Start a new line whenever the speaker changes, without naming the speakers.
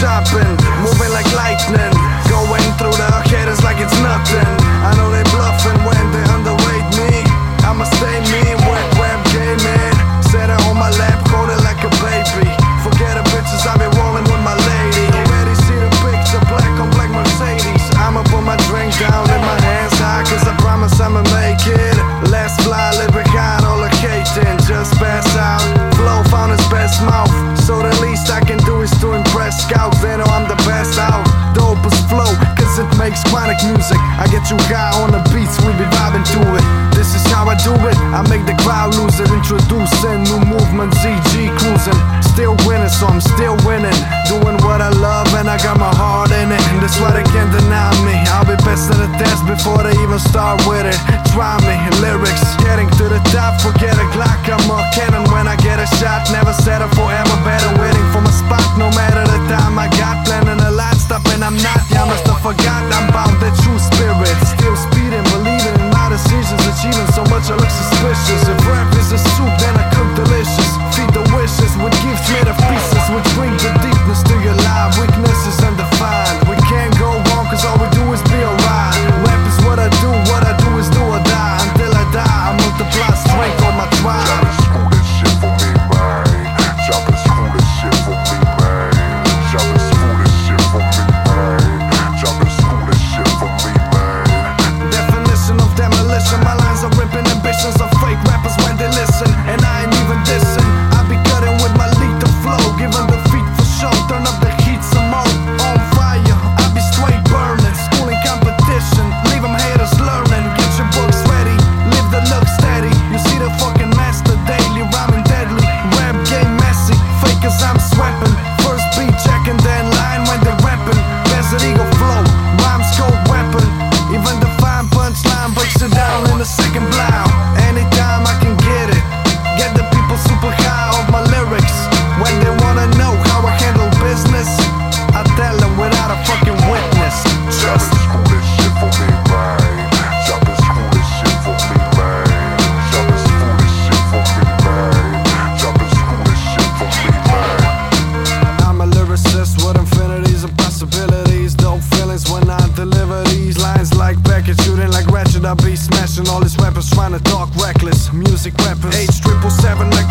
shopping, moving like lightning. I make the crowd loser, introducing new movement, ZG cruising. Still winning, so I'm still winning. Doing what I love, and I got my heart in it. That's why they can't deny me. I'll be passing the test before they even start with it. Try me, lyrics. Getting to the top, forget a Glock, I'm a cannon when I get a shot. Never settle forever better. deliver these lines like Beckett Shooting like Ratchet, I be smashing all his weapons Trying to talk reckless, music weapons H triple seven like